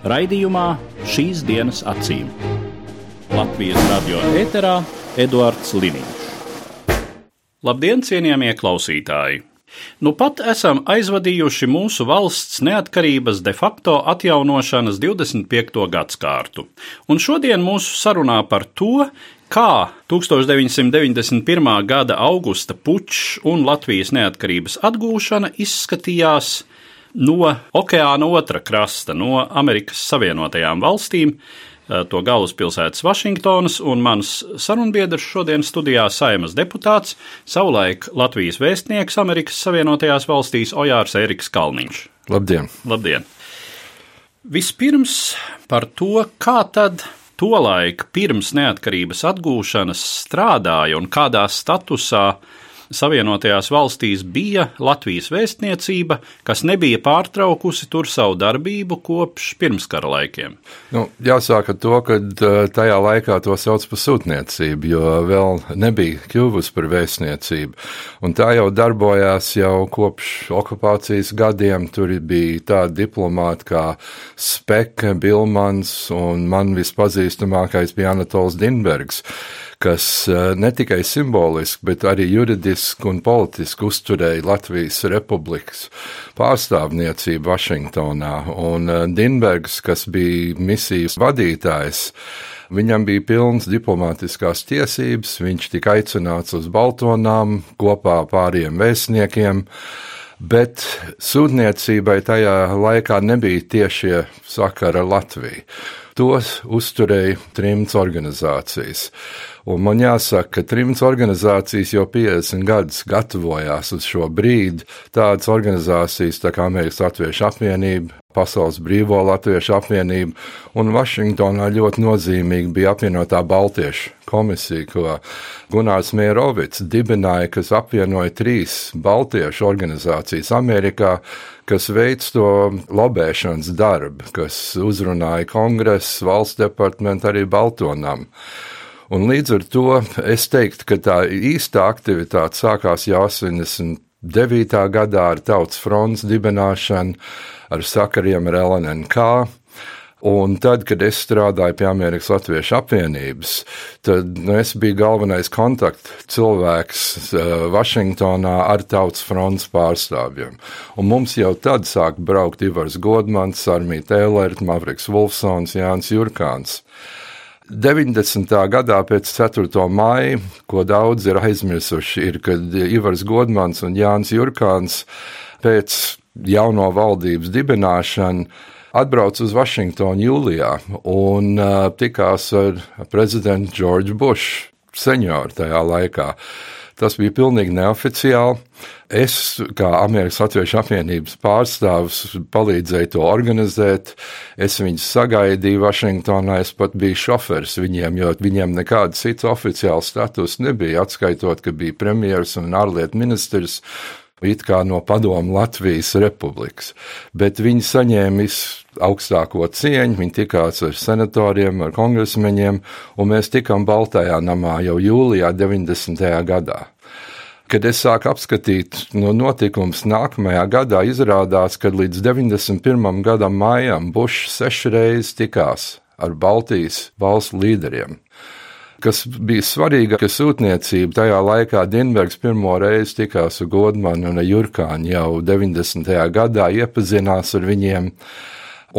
Raidījumā šīs dienas acīm. Latvijas radio eterā Eduards Liniņš. Labdien, cienījamie klausītāji! Nu pat esam aizvadījuši mūsu valsts neatkarības de facto atjaunošanas 25. gadsimtu, un šodien mūsu sarunā par to, kā 1991. gada augusta pučs un Latvijas neatkarības atgūšana izskatījās no okeāna otra krasta, no Amerikas Savienotajām valstīm, to galvaspilsētas Vašingtonas, un mans sarunbiedrs šodien studijā saimas deputāts, savulaik Latvijas vēstnieks Amerikas Savienotajās valstīs Ojārs Eriks Kalniņš. Labdien! Labdien! Vispirms par to, kā tad tolaik pirms neatkarības atgūšanas strādāja un kādā statusā Savienotajās valstīs bija Latvijas vēstniecība, kas nebija pārtraukusi tur savu darbību kopš pirmskara laikiem. Nu, jāsāk ar to, ka tajā laikā to sauc par sūtniecību, jo vēl nebija kļuvusi par vēstniecību. Un tā jau darbojās jau kopš okupācijas gadiem. Tur bija tādi diplomāti kā Speke, Bilmans un man vispazīstamākais bija Anatols Dinbergs kas ne tikai simboliski, bet arī juridiski un politiski uzturēja Latvijas republikas pārstāvniecību Vašingtonā. Un Dinbergs, kas bija misijas vadītājs, Viņam bija pilns diplomātiskās tiesības, viņš tika aicināts uz Baltonām kopā ar pāriem vēstniekiem, bet sūtniecībai tajā laikā nebija tiešie sakari ar Latviju. Tos uzturēja trimts organizācijas. Un man jāsaka, ka trimts organizācijas jau 50 gadus gatavojās uz šo brīdi. Tādas organizācijas tā kā Amerikas Latviešu apvienība, Pasaules Brīvo Latviešu apvienība un Vašingtonā ļoti nozīmīgi bija apvienotā Baltiešu komisija, ko Gunārs Mierovics dibināja, kas apvienoja trīs Baltiešu organizācijas Amerikā, kas veic to lobēšanas darbu, kas uzrunāja kongresu, valsts departamentu, arī Baltonam. Un līdz ar to es teiktu, ka tā īstā aktivitāte sākās jau 89. gadā ar Tautas fronts dibināšanu, ar sakariem ar LNK. Un tad, kad es strādāju pie Amerikas Latviešu apvienības, tad nu, es biju galvenais kontakts cilvēks uh, Vašingtonā ar Tautas fronts pārstāvjiem. Un mums jau tad sāk braukt Ivars Godmans, Armija Tēlert, Mavriks Wolfsons, Jānis Jurkāns. 90. gadā pēc 4. maija, ko daudz ir aizmirsuši, ir, kad Ivars Godmans un Jānis Jurkāns pēc jauno valdības dibināšanas atbrauc uz Vašingtonu jūlijā un uh, tikās ar prezidentu Džordžu Bušu senioru tajā laikā. Tas bija pilnīgi neoficiāli. Es, kā Amerikas Latviešu apvienības pārstāvis, palīdzēju to organizēt. Es viņus sagaidīju Vašingtonā, es pat biju šoferis viņiem, jo viņiem nekāda cita oficiāla status nebija, atskaitot, ka bija premjeras un ārlietu ministrs it kā no padomu Latvijas republikas. Bet viņi saņēma augstāko cieņu, viņi tikās ar senatoriem, ar kongresmeņiem, un mēs tikām Baltajā namā jau jūlijā 90. gadā. Kad es sāku apskatīt no notikumus nākamajā gadā, izrādās, ka līdz 91. gadam mājām Bušs sešreiz tikās ar Baltijas valstu līderiem kas bija svarīga, ka sūtniecība tajā laikā Dienbergs pirmo reizi tikās ar Godmanu un Jurkānu jau 90. gadā, iepazinās ar viņiem,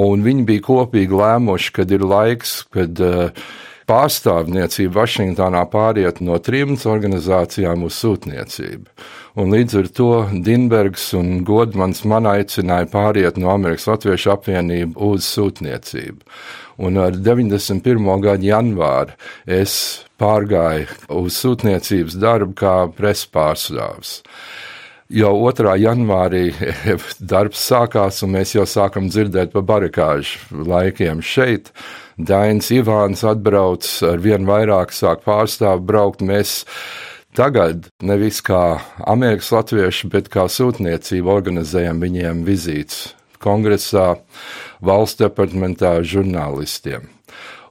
un viņi bija kopīgi lēmuši, kad ir laiks, kad uh, pārstāvniecība Vašingtonā pāriet no trimdas organizācijām uz sūtniecību. Un līdz ar to Dienbergs un Godmans man aicināja pāriet no Amerikas Latviešu apvienību uz sūtniecību. Un ar 91. gada janvāru es pārgāju uz sūtniecības darbu kā presa pārstāvs. Jau 2. janvārī darbs sākās, un mēs jau sākam dzirdēt par barikāžu laikiem šeit. Dainis Ivāns atbrauc ar vien vairāk, sāk pārstāvu braukt. Mēs tagad nevis kā Amerikas latvieši, bet kā sūtniecība organizējam viņiem vizītes kongresā, valsts departamentā, žurnālistiem.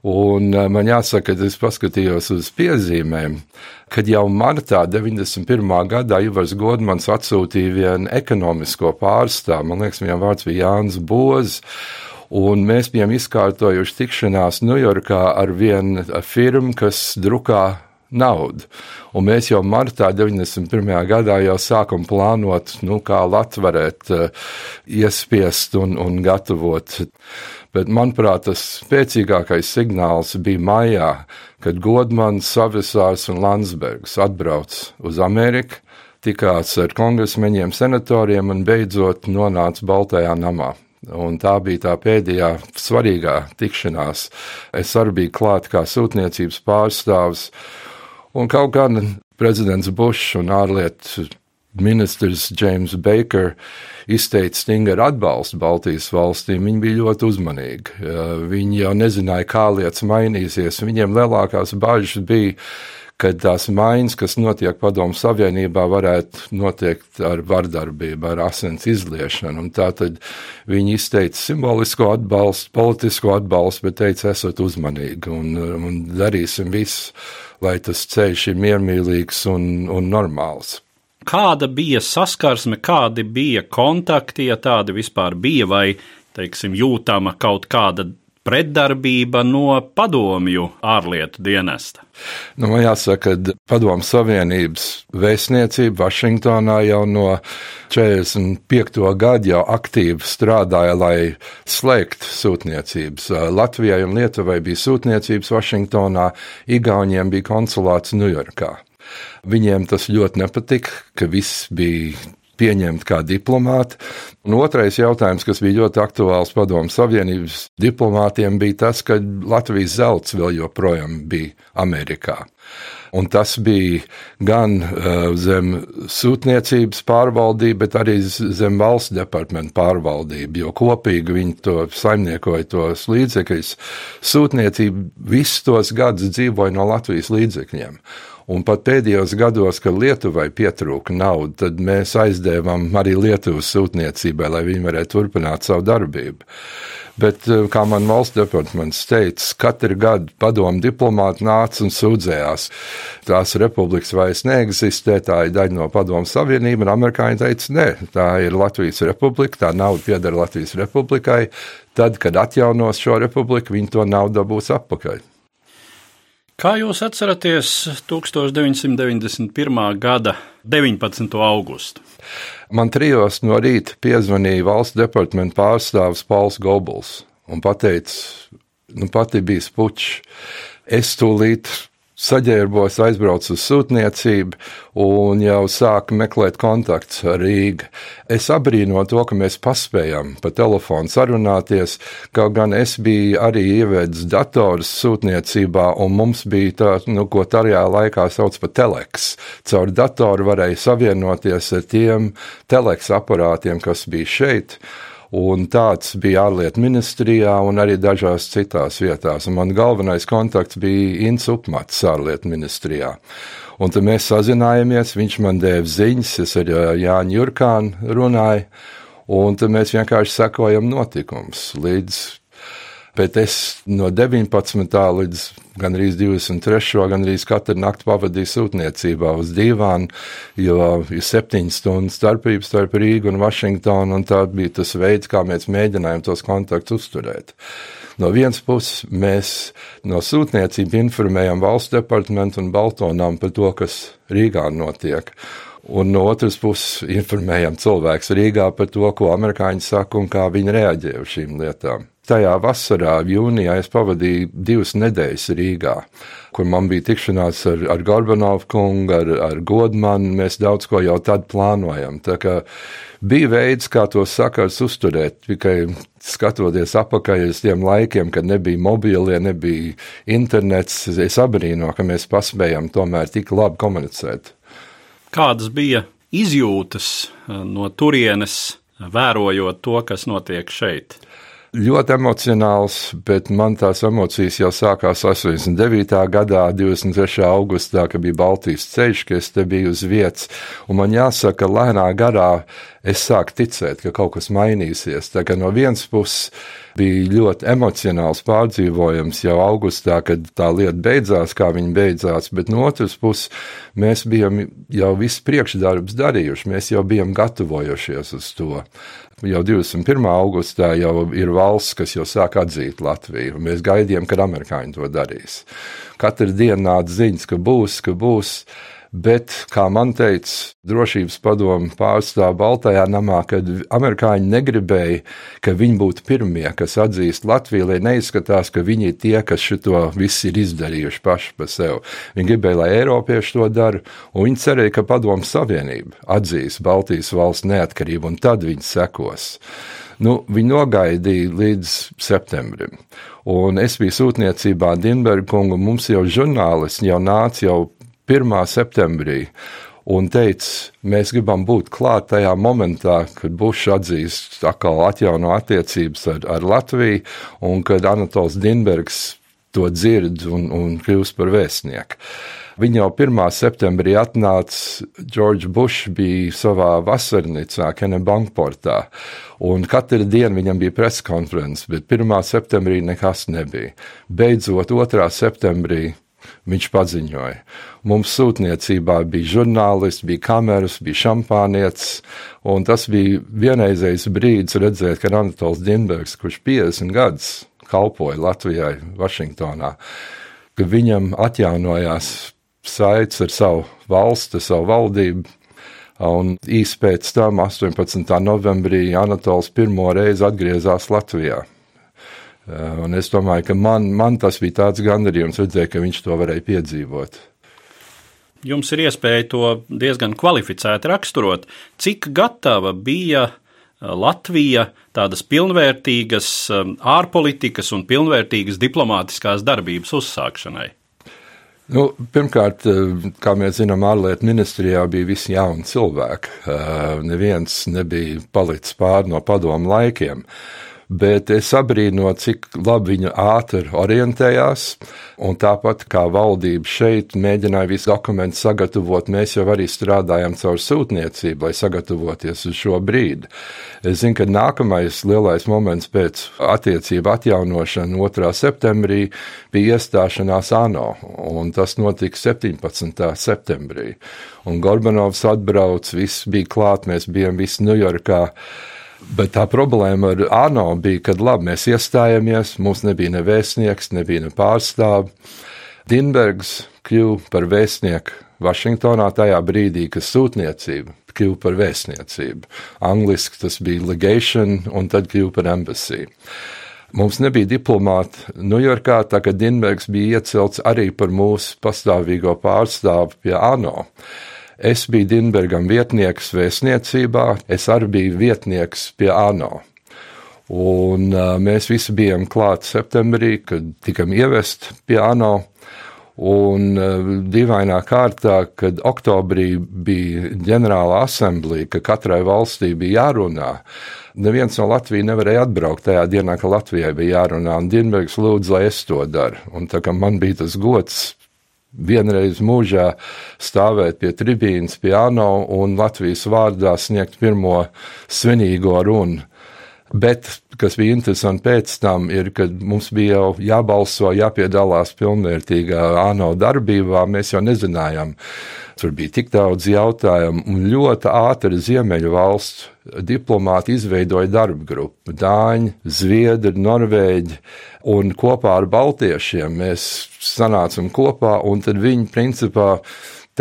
Un eh, man jāsaka, ka es paskatījos uz piezīmēm, kad jau martā 91. gadā Ivars Godmans atsūtīja vienu ekonomisko pārstāvu, man liekas, viņam vārds bija Jānis Bozs, un mēs bijām izkārtojuši tikšanās Ņujorkā ar vienu firmu, kas drukā naudu. Un mēs jau martā 91. gadā jau sākam plānot, nu, kā Latviju varētu uh, iespiest un, un gatavot. Bet, manuprāt, tas spēcīgākais signāls bija maijā, kad Godmans, Savisārs un Landsbergs atbrauc uz Ameriku, tikās ar kongresmeņiem, senatoriem un beidzot nonāca Baltajā namā. Un tā bija tā pēdējā svarīgā tikšanās. Es arī biju klāt kā sūtniecības pārstāvs, un kaut gan prezidents Bušs un ārlietu ministrs James Baker izteica stingru atbalstu Baltijas valstīm, viņi bija ļoti uzmanīgi. Viņi jau nezināja, kā lietas mainīsies. Viņiem lielākās bažas bija, ka tās maiņas, kas notiek Padomu Savienībā, varētu notiekt ar vardarbību, ar asins izliešanu. Tātad viņi izteica simbolisko atbalstu, politisko atbalstu, bet teica, esat uzmanīgi un, un darīsim visu, lai tas ceļš ir miermīlīgs un, un normāls. Kāda bija saskarsme, kādi bija kontakti, ja tādi vispār bija, vai, teiksim, jūtama kaut kāda pretdarbība no padomju ārlietu dienesta? Nu, man jāsaka, ka Padomu Savienības vēstniecība Vašingtonā jau no 45. gada jau aktīvi strādāja, lai slēgtu sūtniecības. Latvijai un Lietuvai bija sūtniecības Vašingtonā, Igauniem bija konsulāts Ņujorkā. Viņiem tas ļoti nepatika, ka viss bija pieņemti kā diplomāti. Un otrais jautājums, kas bija ļoti aktuāls Padomu Savienības diplomātiem, bija tas, ka Latvijas zelts vēl joprojām bija Amerikā. Un tas bija gan uh, zem sūtniecības pārvaldība, bet arī zem valsts departamenta pārvaldība, jo kopīgi viņi to saimniekoja tos līdzekļus. Sūtniecība visus tos gadus dzīvoja no Latvijas līdzekļiem. Un pat pēdējos gados, kad Lietuvai pietrūka nauda, tad mēs aizdevām arī Lietuvas sūtniecībai, lai viņi varētu turpināt savu darbību. Bet, eh, kā man valsts departaments teica, katru gadu padomu diplomāti nāca un sūdzējās. Tās republikas vairs neeksistē, tā ir daļa no padomu savienība, un amerikāņi teica, nē, tā ir Latvijas republika, tā nauda pieder Latvijas republikai. Tad, kad atjaunos šo republiku, viņi to naudu dabūs atpakaļ. Kā jūs atceraties 1991. gada 19. augustu? Man trijos no rīta piezvanīja valsts departamenta pārstāvis Pauls Gobuls un teica, nu pati bija spučs. Es tūlīt saģērbos, aizbraucu uz sūtniecību un jau sāku meklēt kontaktus ar Rīgu. Es abrīnoju to, ka mēs paspējam pa telefonu sarunāties, kaut gan es biju arī ievedis dators sūtniecībā, un mums bija tā, nu, ko tajā laikā sauc par teleks. Caur datoru varēja savienoties ar tiem teleks aparātiem, kas bija šeit. Un tāds bija ārlietu ministrijā un arī dažās citās vietās. Un man galvenais kontakts bija Inns Upmats ārlietu ministrijā. Un tad mēs sazinājāmies, viņš man deva ziņas, es ar Jāņu Jurkānu runāju, un tad mēs vienkārši sekojam notikums līdz bet es no 19. līdz gandrīz 23. gandrīz katru nakti pavadīju sūtniecībā uz divām, jo ir septiņas stundas starpība starp Rīgu un Vašingtonu, un tā bija tas veids, kā mēs mēģinājām tos kontaktus uzturēt. No vienas puses mēs no sūtniecību informējam valsts departamentu un Baltonām par to, kas Rīgā notiek. Un no otras puses informējam cilvēks Rīgā par to, ko amerikāņi saka un kā viņi reaģē uz šīm lietām tajā vasarā, jūnijā, es pavadīju divas nedēļas Rīgā, kur man bija tikšanās ar, ar Gorbanovu kungu, ar, ar Godmanu. Mēs daudz ko jau tad plānojam. Tā kā bija veids, kā to sakars uzturēt, tikai skatoties apakaļ uz tiem laikiem, kad nebija mobilie, nebija internets. Es abrīno, ka mēs paspējam tomēr tik labi komunicēt. Kādas bija izjūtas no turienes, vērojot to, kas notiek šeit? Ļoti emocionāls, bet man tās emocijas jau sākās 89. gadā, 23. augustā, kad bija Baltijas ceļš, ka es te biju uz vietas. Un man jāsaka, lēnā garā es sāku ticēt, ka kaut kas mainīsies. Tā kā no vienas puses bija ļoti emocionāls pārdzīvojums jau augustā, kad tā lieta beidzās, kā viņa beidzās, bet no otras puses mēs bijām jau visu priekšdarbus darījuši, mēs jau bijām gatavojušies uz to jau 21. augustā jau ir valsts, kas jau sāk atzīt Latviju. Mēs gaidījām, kad amerikāņi to darīs. Katru dienu nāca ziņas, ka būs, ka būs. Bet, kā man teica drošības padomu pārstāvja Baltajā namā, kad amerikāņi negribēja, ka viņi būtu pirmie, kas atzīst Latviju, lai neizskatās, ka viņi ir tie, kas šo visu ir izdarījuši paši par sevi. Viņi gribēja, lai Eiropieši to dara, un viņi cerēja, ka Padomu Savienība atzīs Baltijas valsts neatkarību, un tad viņi sekos. Nu, viņi nogaidīja līdz septembrim. Un es biju sūtniecībā Dienberga kungu, mums jau žurnālisti jau nāca jau 1. septembrī un teica, mēs gribam būt klāt tajā momentā, kad Bušs atzīst atkal atjauno attiecības ar, ar Latviju, un kad Anatols Dinbergs to dzird un, un kļūst par vēstnieku. Viņa jau 1. septembrī atnāca, Džordžs Bušs bija savā vasarnīcā, Kenebankportā, un katru dienu viņam bija preskonferences, bet 1. septembrī nekas nebija. Beidzot, 2. septembrī Viņš paziņoja, mums sūtniecībā bija žurnālisti, bija kameras, bija šampānietis, un tas bija vienreizējs brīdis redzēt, ka Anatols Dienbergs, kurš 50 gadus kalpoja Latvijai, Vašingtonā, ka viņam atjaunojās saites ar savu valsti, savu valdību, un īsi pēc tam, 18. novembrī, Anatols pirmo reizi atgriezās Latvijā. Eh, un es domāju, ka man, man tas bija tāds gandarījums redzēt, ka viņš to varēja piedzīvot. Jums ir iespēja to diezgan kvalificēti raksturot. Cik gatava bija eh, Latvija tādas pilnvērtīgas eh, ārpolitikas un pilnvērtīgas diplomātiskās darbības uzsākšanai? Nu, pirmkārt, kā mēs zinām, ārlietu ministrijā bija visi jauni cilvēki. Neviens nebija palicis pāri no padomu laikiem. Uh, bet es abrīno, cik labi viņa ātri orientējās. Un tāpat kā valdība šeit mēģināja visu dokumentu sagatavot, mēs jau arī strādājam caur sūtniecību, lai sagatavoties uz šo brīdi. Es zinu, ka nākamais lielais moments pēc attiecību atjaunošana 2. septembrī bija iestāšanās ANO, un tas notika 17. septembrī. Un Gorbanovs atbrauc, viss bija klāt, mēs bijām visi Ņujorkā. Bet tā problēma ar ANO bija, kad labi, mēs iestājāmies, mums nebija ne vēstnieks, nebija ne pārstāvi. Dinbergs kļuva par vēstnieku Vašingtonā tajā brīdī, kad sūtniecība kļuva par vēstniecību. Angliski tas bija legation, un tad kļuva par embassy. Mums nebija diplomāti Ņujorkā, tā kā Dinbergs bija iecelts arī par mūsu pastāvīgo pārstāvu pie ANO. Es biju Dienbergam vietnieks vēstniecībā, es arī biju vietnieks pie ANO. Un mēs visi bijām klāt septembrī, kad tikam ievest pie ANO. Un dīvainā kārtā, kad oktobrī bija ģenerāla asamblija, ka katrai valstī bija jārunā, neviens no Latvijas nevarēja atbraukt tajā dienā, kad Latvijai bija jārunā. Un Dienbergs lūdza, lai es to daru. Un tā kā man bija tas gods vienreiz mūžā stāvēt pie tribīnas, pie ANO un Latvijas vārdā sniegt pirmo svinīgo runu. Bet, kas bija interesanti pēc tam, ir, kad mums bija jau jābalso, jāpiedalās pilnvērtīgā ANO darbībā, mēs jau nezinājām. Tur bija tik daudz jautājumu, un ļoti ātri Ziemeļu valsts diplomāti izveidoja darba grupu. Dāņi, Zviedri, Norvēģi, un kopā ar Baltiešiem mēs sanācām kopā, un tad viņi principā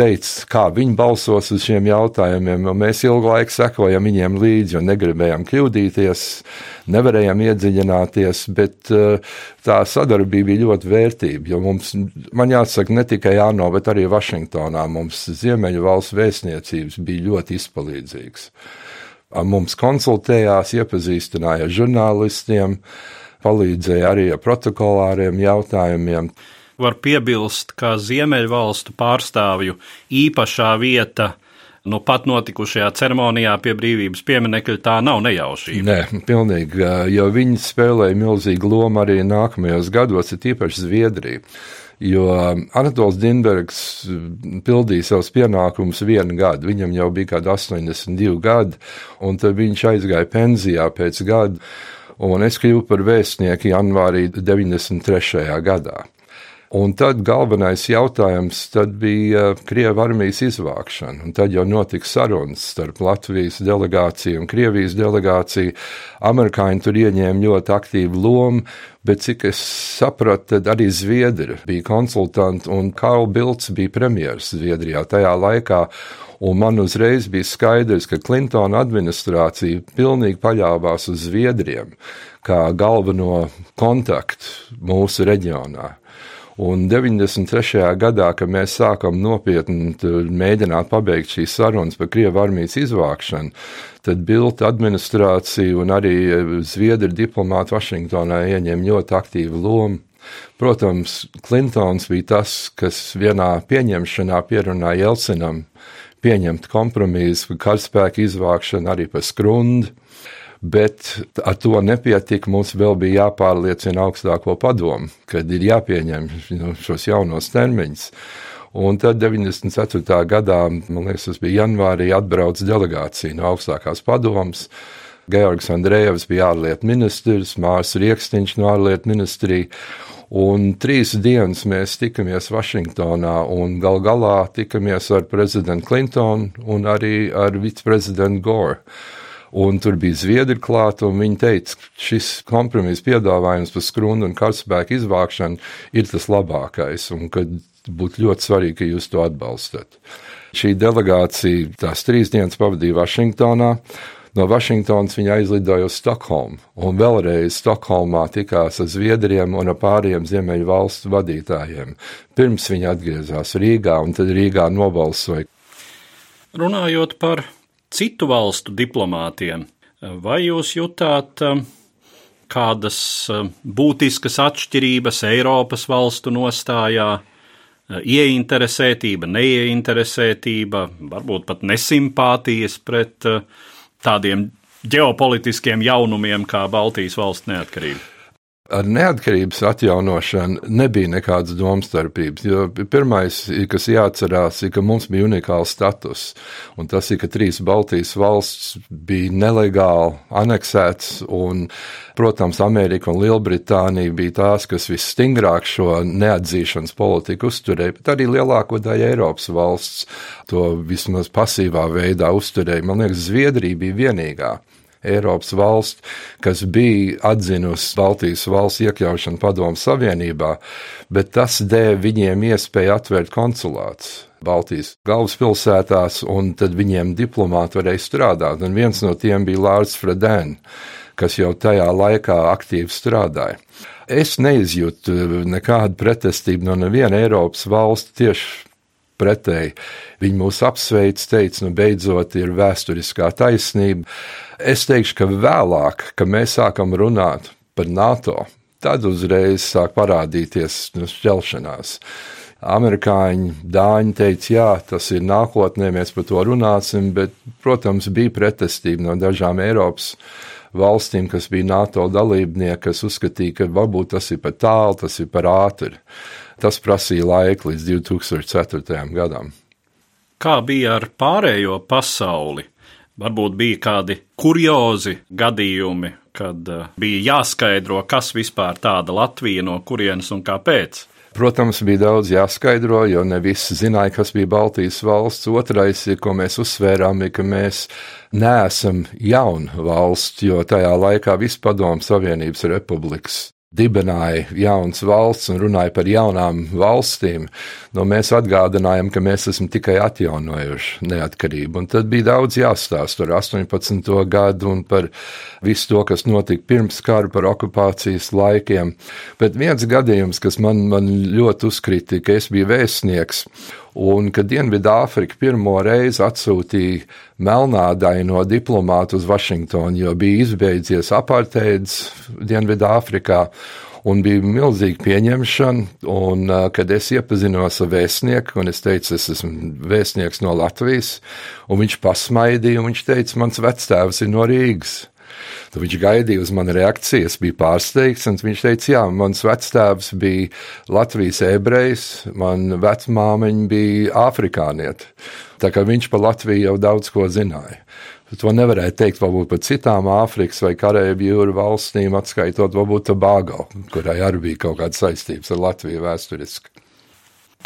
teica, kā viņi balsos uz šiem jautājumiem. Mēs ilgu laiku sekojam viņiem līdzi, jo negribējām kļūdīties, nevarējām iedziļināties, bet uh, tā sadarbība bija ļoti vērtīga. Jo mums, man jāsaka, ne tikai ANO, bet arī Vašingtonā mums Ziemeļu valsts vēstniecības bija ļoti izpalīdzīgas. Mums konsultējās, iepazīstināja ar žurnālistiem, palīdzēja arī ar protokolāriem jautājumiem var piebilst, ka Ziemeļvalstu pārstāvju īpašā vieta nu pat notikušajā ceremonijā pie brīvības pieminekļa tā nav nejaušība. Nē, pilnīgi, jo viņi spēlēja milzīgu lomu arī nākamajos gados, ir tīpaši Zviedrija. Jo Anatols Dienbergs pildīja savus pienākumus vienu gadu. Viņam jau bija kādi 82 gadi, un tad viņš aizgāja pensijā pēc gada. Un es kļuvu par vēstnieku janvārī 93. gadā. Un tad galvenais jautājums tad bija Krievijas armijas izvākšana. Un tad jau notika sarunas starp Latvijas delegāciju un Krievijas delegāciju. Amerikāņi tur ieņēma ļoti aktīvu lomu, bet cik es sapratu, tad arī Zviedri bija konsultanti un Karl Bilds bija premjeras Zviedrijā tajā laikā. Un man uzreiz bija skaidrs, ka Klintona administrācija pilnīgi paļāvās uz Zviedriem kā galveno kontaktu mūsu reģionā. Un 93. gadā, kad mēs sākam nopietni mēģināt pabeigt šīs sarunas par Krievijas armijas izvākšanu, tad Bilta administrācija un arī Zviedru diplomāti Vašingtonā ieņem ļoti aktīvu lomu. Protams, Klintons bija tas, kas vienā pieņemšanā pierunāja Jelcinam pieņemt kompromisu par karaspēku izvākšanu arī par skrundu bet ar to nepietika. Mums vēl bija jāpārliecina augstāko padomu, kad ir jāpieņem šos jaunos termiņus. Un tad 94. gadā, man liekas, tas bija janvārī, atbrauca delegācija no augstākās padomas. Georgs Andrejevs bija ārlietu ministrs, Mārs Rieksniņš no ārlietu ministrija. Un trīs dienas mēs tikamies Vašingtonā, un gal galā tikamies ar prezidentu Clintonu un arī ar viceprezidentu Gore. Un tur bija zviedri klāta, un viņi teica, šis kompromiss piedāvājums par skrundu un karaspēku izvākšanu ir tas labākais, un ka būtu ļoti svarīgi, ka jūs to atbalstat. Šī delegācija tās trīs dienas pavadīja Vašingtonā. No Vašingtonas viņa aizlidoja uz Stokholmu, un vēlreiz Stokholmā tikās ar Zviedriem un ar pāriem Ziemeļu valstu vadītājiem. Pirms viņa atgriezās Rīgā, un tad Rīgā nobalsoja. Runājot par citu valstu diplomātiem. Vai jūs jutāt um, kādas um, būtiskas atšķirības Eiropas valstu nostājā, uh, ieinteresētība, neieinteresētība, varbūt pat nesimpātijas pret tādiem ģeopolitiskiem jaunumiem kā Baltijas valsts neatkarība? Ar neatkarības atjaunošanu nebija nekādas domstarpības. Jo pirmais, kas jāatcerās, ir, ka mums bija unikāls status. Un tas ir, ka trīs Baltijas valsts bija nelegāli aneksētas, protams, Amerika un Lielbritānija bija tās, kas visstingrāk šo neatzīšanas politiku uzturēja, bet arī lielāko daļu Eiropas valsts to vismaz pasīvā veidā uzturēja. Man liekas, Zviedrija bija vienīgā Eiropas valsts, kas bija atzinusi Baltijas valsts iekļaušanu Padomu Savienībā, bet tas deva viņiem iespēju atvērt konsulātus. Baltijas galvaspilsētās, un tad viņiem diplomāti varēja strādāt. Un viens no tiem bija Lārs Fredēns, kas jau tajā laikā aktīvi strādāja. Es neizjūtu nekādu pretestību no neviena Eiropas valsts tieši pretēji. Viņi mūs apsveic, teica, nu beidzot ir vēsturiskā taisnība. Es teikšu, ka vēlāk, kad mēs sākam runāt par NATO, tad uzreiz sāk parādīties nu, šķelšanās. Amerikāņi, dāņi teica, jā, tas ir nākotnē, mēs par to runāsim, bet, protams, bija pretestība no dažām Eiropas valstīm, kas bija NATO dalībnieki, kas uzskatīja, ka varbūt tas ir par tālu, tas ir par ātri. Tas prasīja laiku līdz 2004. gadam. Kā bija ar pārējo pasauli? Varbūt bija kādi kuriozi gadījumi, kad uh, bija jāskaidro, kas vispār tāda Latvija, no kurienes un kāpēc. Protams, bija daudz jāskaidro, jo ne visi zināja, kas bija Baltijas valsts. Otrais, ko mēs uzsvērām, ir, ka mēs neesam jauna valsts, jo tajā laikā vispadomu Savienības republikas dibināja jaunas valsts un runāja par jaunām valstīm, no mēs atgādinājām, ka mēs esam tikai atjaunojuši neatkarību. Un tad bija daudz jāstāsta par 18. gadu un par visu to, kas notika pirms kara, par okupācijas laikiem. Bet viens gadījums, kas man, man ļoti uzkrita, ka es biju vēstnieks Un kad Dienvidāfrika pirmo reizi atsūtīja melnādaino diplomātu uz Vašingtonu, jo bija izbeidzies apartheids Dienvidāfrikā, Un bija milzīga pieņemšana, un uh, kad es iepazinos ar vēstnieku, un es teicu, es esmu vēstnieks no Latvijas, un viņš pasmaidīja, un viņš teica, mans vectēvs ir no Rīgas. Tad viņš gaidīja uz mani reakciju, es biju pārsteigts, un viņš teica, jā, mans vectēvs bija Latvijas ebrejs, man vecmāmiņa bija afrikānieta. Tā kā viņš par Latviju jau daudz ko zināja. To nevarēja teikt varbūt par citām Āfrikas vai Karēbu jūru valstīm, atskaitot varbūt Tobago, kurai arī bija kaut kāda saistības ar Latviju vēsturiski.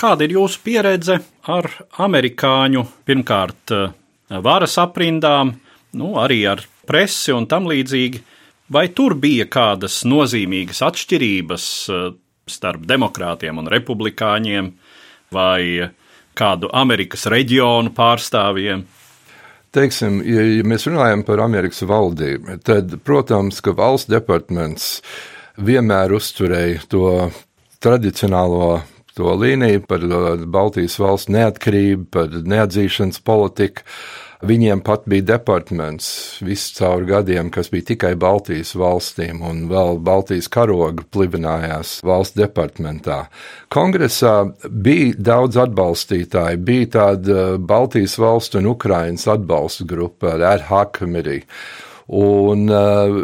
Kāda ir jūsu pieredze ar amerikāņu, pirmkārt, varas aprindām, nu, arī ar presi un tam līdzīgi. Vai tur bija kādas nozīmīgas atšķirības eh, starp demokrātiem un republikāņiem, vai kādu Amerikas reģionu pārstāvjiem? Teiksim, ja, ja mēs runājam par Amerikas valdību, tad, protams, ka valsts departaments vienmēr uzturēja to tradicionālo to līniju par eh, Baltijas valsts neatkarību, par neatzīšanas politiku. Viņiem pat bija departaments visu cauri gadiem, kas bija tikai Baltijas valstīm, un vēl Baltijas karoga plivinājās valsts departamentā. Kongresā bija daudz atbalstītāju, bija tāda Baltijas valstu un Ukrainas atbalsta grupa, ad hoc committee Un uh,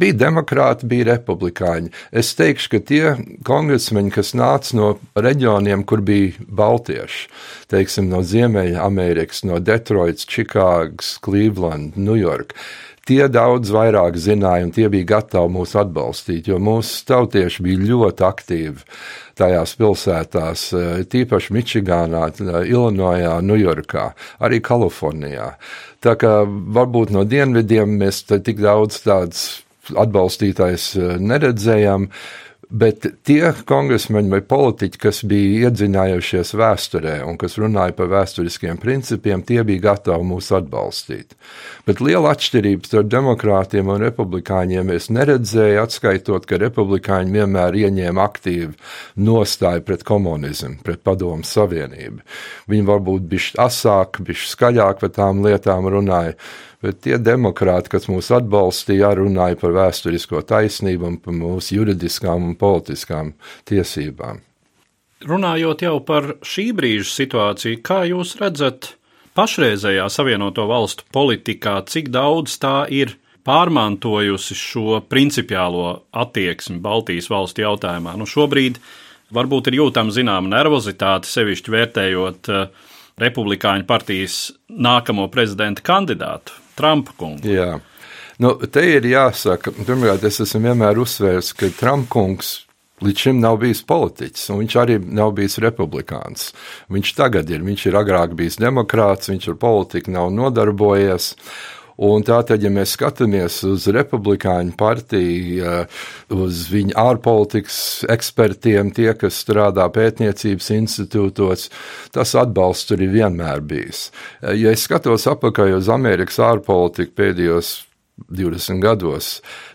bija demokrāti, bija republikāņi. Es teikšu, ka tie kongresmeņi, kas nāca no reģioniem, kur bija baltieši, teiksim, no Ziemeļamerikas, no Detroitas, Čikāgas, Cleveland, Ņujorka, tie daudz vairāk zināja un tie bija gatavi mūs atbalstīt, jo mūsu tautieši bija ļoti aktīvi tajās pilsētās, tīpaši Mičigānā, Ilinojā, Ņujorkā, arī Kalifornijā. Tā kā varbūt no dienvidiem mēs tik daudz tādas atbalstītājs neredzējām, Bet tie kongresmeņi vai politiķi, kas bija iedzinājušies vēsturē un kas runāja par vēsturiskiem principiem, tie bija gatavi mūs atbalstīt. Bet liela atšķirība starp demokrātiem un republikāņiem es neredzēju, atskaitot, ka republikāņi vienmēr ieņēma aktīvu nostāju pret komunismu, pret padomu savienību. Viņi varbūt bišķi asāk, bišķi skaļāk par tām lietām runāja bet tie demokrāti, kas mūs atbalstīja, runāja par vēsturisko taisnību un par mūsu juridiskām un politiskām tiesībām. Runājot jau par šī brīža situāciju, kā jūs redzat pašreizējā Savienoto valstu politikā, cik daudz tā ir pārmantojusi šo principiālo attieksmi Baltijas valstu jautājumā? Nu, šobrīd varbūt ir jūtama zināma nervozitāte, sevišķi vērtējot uh, Republikāņu partijas nākamo prezidenta kandidātu Trumpa kungu. Jā. Nu, te ir jāsaka, pirmkārt, es esmu vienmēr uzsvērs, ka Trumpa kungs līdz šim nav bijis politiķis, un viņš arī nav bijis republikāns. Viņš tagad ir, viņš ir agrāk bijis demokrāts, viņš ar politiku nav nodarbojies. Un tātad, ja mēs skatāmies uz republikāņu partiju, uz viņu ārpolitikas ekspertiem, tie, kas strādā pētniecības institūtos, tas atbalsts tur ir vienmēr bijis. Ja es skatos apakaļ uz Amerikas ārpolitiku pēdējos 20 gados,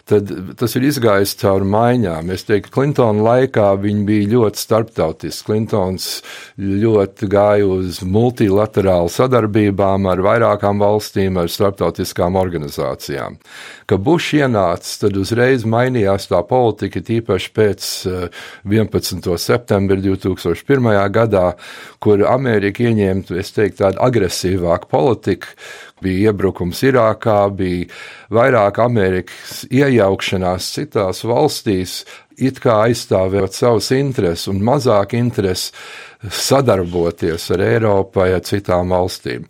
tad tas ir izgājis cauri maiņām. Es teiktu, Klintona laikā viņi bija ļoti starptautiski. Klintons ļoti gāja uz multilaterālu sadarbībām ar vairākām valstīm, ar starptautiskām organizācijām. Kad Bušs ienāca, tad uzreiz mainījās tā politika, tīpaši pēc 11. Eh, septembra 2001. gadā, kur Amerika ieņēma, es teiktu, tādu agresīvāku politiku, bija iebrukums Irākā, bija vairāk Amerikas iejaukšanās citās valstīs, it kā aizstāvot savus intereses un mazāk interesi sadarboties ar Eiropu vai ar citām valstīm.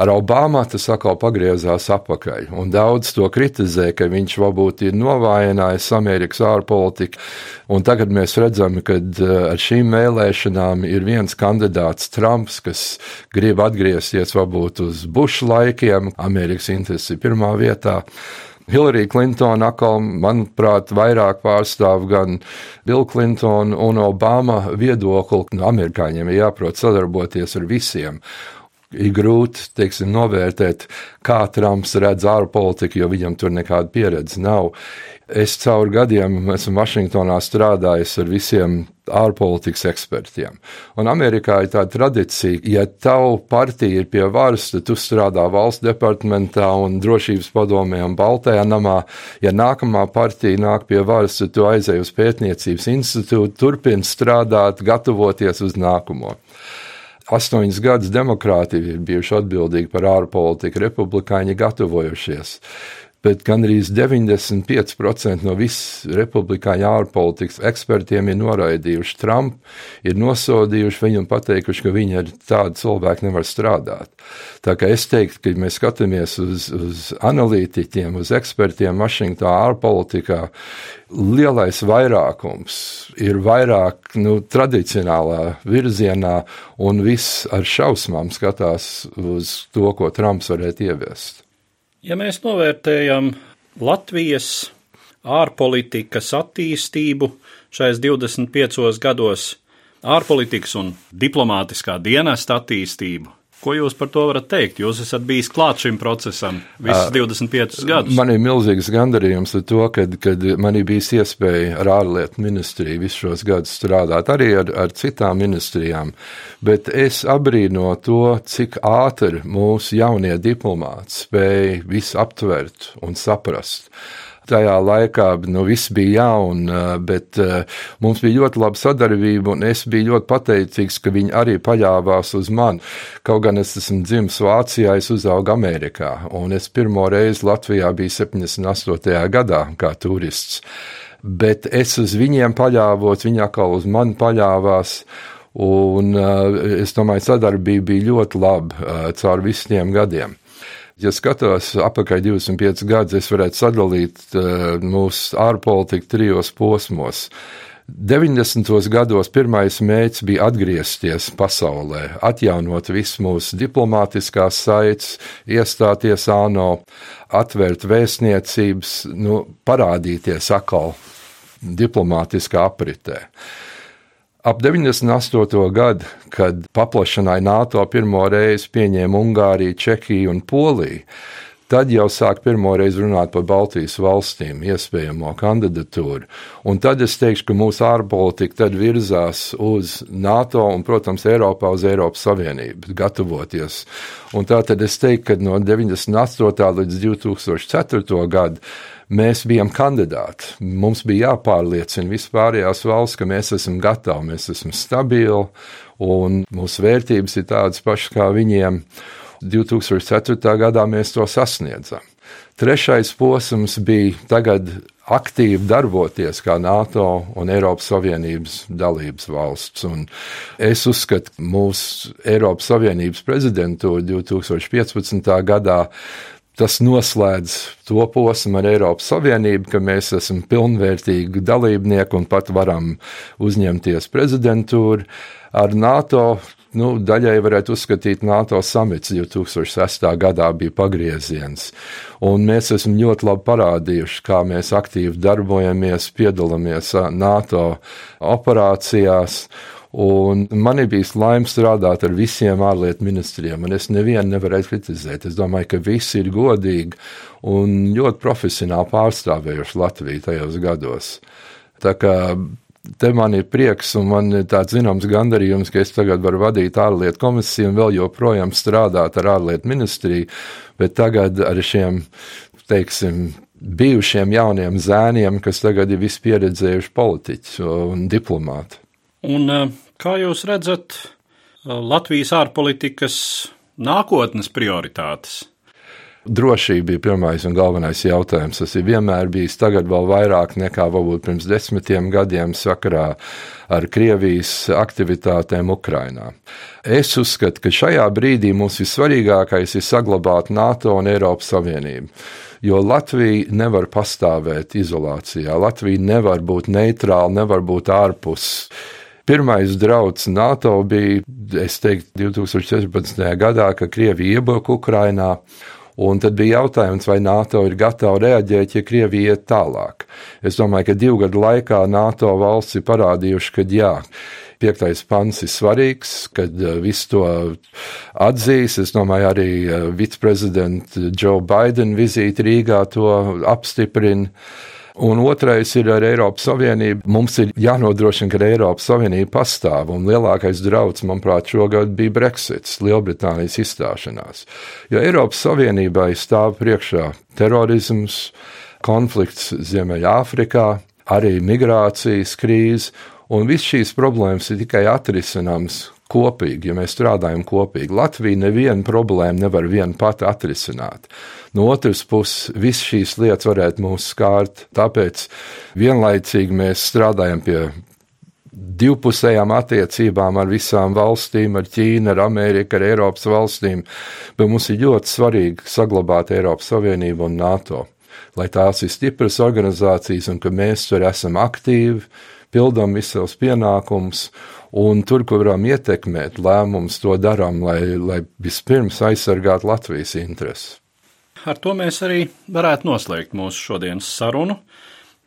Ar Obama tas atkal pagriezās atpakaļ, un daudz to kritizē, ka viņš varbūt ir novājinājis Amerikas ārpolitiku, un tagad mēs redzam, ka eh, ar šīm vēlēšanām ir viens kandidāts Trumps, kas grib atgriezties varbūt uz Buša laikiem, Amerikas intereses ir pirmā vietā. Hillary Clinton atkal, manuprāt, vairāk pārstāv gan Bill Clinton un Obama viedokli. Nu, amerikāņiem ir jāprot sadarboties ar visiem. Ir grūti teiksim, novērtēt, kā Trumps redz ārpolitiku, jo viņam tur nekāda pieredze nav. Es cauri gadiem esmu Vašingtonā strādājis ar visiem ārpolitikas ekspertiem. Un Amerikā ir tāda tradīcija, ja tavu partija ir pie varas, tad tu strādā valsts departamentā un drošības padomē un Baltajā namā. Ja nākamā partija nāk pie varas, tad tu aizej uz pētniecības institūtu, turpini strādāt, gatavoties uz nākamo. Astoņus gadus demokrāti ir bijuši atbildīgi par ārpolitiku, republikāņi gatavojušies bet gandrīz 95% no visiem republikāņu ārpolitikas ekspertiem ir noraidījuši Trumpu, ir nosodījuši viņu un pateikuši, ka viņi ar tādu cilvēku nevar strādāt. Tā kā es teiktu, ka mēs skatāmies uz, uz analītiķiem, uz ekspertiem Vašingtonā ārpolitikā, lielais vairākums ir vairāk nu, tradicionālā virzienā, un viss ar šausmām skatās uz to, ko Trumps varētu ieviest. Ja mēs novērtējam Latvijas ārpolitikas attīstību šais 25 gados, ārpolitikas un diplomātiskā dienesta attīstību, Ko jūs par to varat teikt? Jūs esat bijis klāt šim procesam visus 25 gadus. Man ir milzīgs gandarījums ar to, kad, kad man ir bijis iespēja ar ārlietu ministriju visus šos gadus strādāt, arī ar, ar citām ministrijām. Bet es abrīno to, cik ātri mūsu jaunie diplomāti spēja visu aptvert un saprast tajā laikā nu, viss bija jauna, bet mums bija ļoti laba sadarbība, un es biju ļoti pateicīgs, ka viņi arī paļāvās uz mani. Kaut gan es esmu dzimis Vācijā, es uzaugu Amerikā, un es pirmo reizi Latvijā biju 78. gadā kā turists. Bet es uz viņiem paļāvos, viņi atkal uz mani paļāvās. Un uh, es domāju, sadarbība bija ļoti laba uh, caur visiem gadiem. Ja skatos atpakaļ 25 gadus, es varētu sadalīt uh, mūsu ārpolitiku trijos posmos. 90. gados pirmais mērķis bija atgriezties pasaulē, atjaunot visu mūsu diplomātiskās saites, iestāties ANO, atvērt vēstniecības, nu, parādīties atkal diplomātiskā apritē. Ap 98. gadu, kad paplašanai NATO pirmo reizi pieņēma Ungāriju, Čehiju un Poliju, tad jau sāk pirmo reizi runāt par Baltijas valstīm, iespējamo kandidatūru. Un tad es teikšu, ka mūsu ārpolitika virzās uz NATO un, protams, Eiropā uz Eiropas Savienību, gatavoties. Un tā tad es teiktu, ka no 98. līdz 2004. gadam mēs bijām kandidāti. Mums bija jāpārliecina vispārējās valsts, ka mēs esam gatavi, mēs esam stabili un mūsu vērtības ir tādas pašas kā viņiem. 2004. gadā mēs to sasniedzam. Trešais posms bija tagad aktīvi darboties kā NATO un Eiropas Savienības dalības valsts. Un es uzskatu, ka mūsu Eiropas Savienības prezidentūra 2015. gadā Tas noslēdz to posmu ar Eiropas Savienību, ka mēs esam pilnvērtīgi dalībnieki un pat varam uzņemties prezidentūru. Ar NATO nu, daļai varētu uzskatīt NATO samits 2006. gadā bija pagrieziens. Un mēs esam ļoti labi parādījuši, kā mēs aktīvi darbojamies, piedalāmies NATO operācijās. Un man ir bijis laime strādāt ar visiem ārlietu ministriem, un es nevienu nevarēju kritizēt. Es domāju, ka visi ir godīgi un ļoti profesionāli pārstāvējuši Latviju tajos gados. Tā kā te man ir prieks un man ir tāds zināms gandarījums, ka es tagad varu vadīt ārlietu komisiju un vēl joprojām strādāt ar ārlietu ministriju, bet tagad ar šiem, teiksim, bijušiem jauniem zēniem, kas tagad ir vispieredzējuši politiķi un diplomāti. Un eh, kā jūs redzat eh, Latvijas ārpolitikas nākotnes prioritātes? Drošība bija pirmais un galvenais jautājums. Tas ir vienmēr bijis tagad vēl vairāk nekā varbūt pirms desmitiem gadiem sakarā ar Krievijas aktivitātēm Ukrainā. Es uzskatu, ka šajā brīdī mums vissvarīgākais ir saglabāt NATO un Eiropas Savienību jo Latvija nevar pastāvēt izolācijā. Latvija nevar būt neitrāla, nevar būt ārpus. Pirmais drauds NATO bija, es teiktu, 2014. gadā, kad Krievija iebruka Ukrainā. Un tad bija jautājums, vai NATO ir gatava reaģēt, ja Krievija iet tālāk. Es domāju, ka divu gadu laikā NATO valsts ir parādījuši, ka jā. Piektais pants ir svarīgs, kad uh, viss to atzīs. Es domāju, arī uh, viceprezidenta Joe Biden vizīte Rīgā to apstiprina. Un otrais ir ar Eiropas Savienību. Mums ir jānodrošina, ka Eiropas Savienība pastāv. Un lielākais draudz, manuprāt, šogad bija Brexits, Lielbritānijas izstāšanās. Jo Eiropas Savienībai stāv priekšā terorisms, konflikts Ziemeļāfrikā, arī migrācijas krīze. Un viss šīs problēmas ir tikai atrisināmas kopīgi, ja mēs strādājam kopīgi. Latvija nevienu problēmu nevar viena pati atrisināt. No otras puses, visas šīs lietas varētu mūs skārt, tāpēc vienlaicīgi mēs strādājam pie divpusējām attiecībām ar visām valstīm, ar Ķīnu, ar Ameriku, ar Eiropas valstīm, bet mums ir ļoti svarīgi saglabāt Eiropas Savienību un NATO, lai tās ir stipras organizācijas un ka mēs tur esam aktīvi, pildām visus savus pienākumus Un tur, kur varam ietekmēt lēmumus, to darām, lai, lai vispirms aizsargātu Latvijas intereses. Ar to mēs arī varētu noslēgt mūsu šodienas sarunu,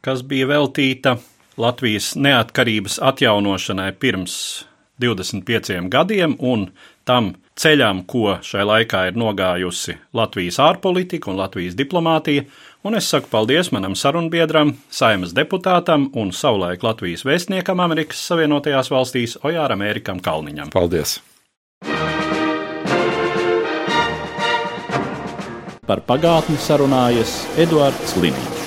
kas bija veltīta Latvijas neatkarības atjaunošanai pirms 25 gadiem un tam ceļam, ko šai laikā ir nogājusi Latvijas ārpolitika un Latvijas diplomātija, un es saku paldies manam sarunbiedram, saimas deputātam un savulaik Latvijas vēstniekam Amerikas Savienotajās valstīs Ojāram Ērikam Kalniņam. Paldies! Par pagātni sarunājas Eduards Liniņš.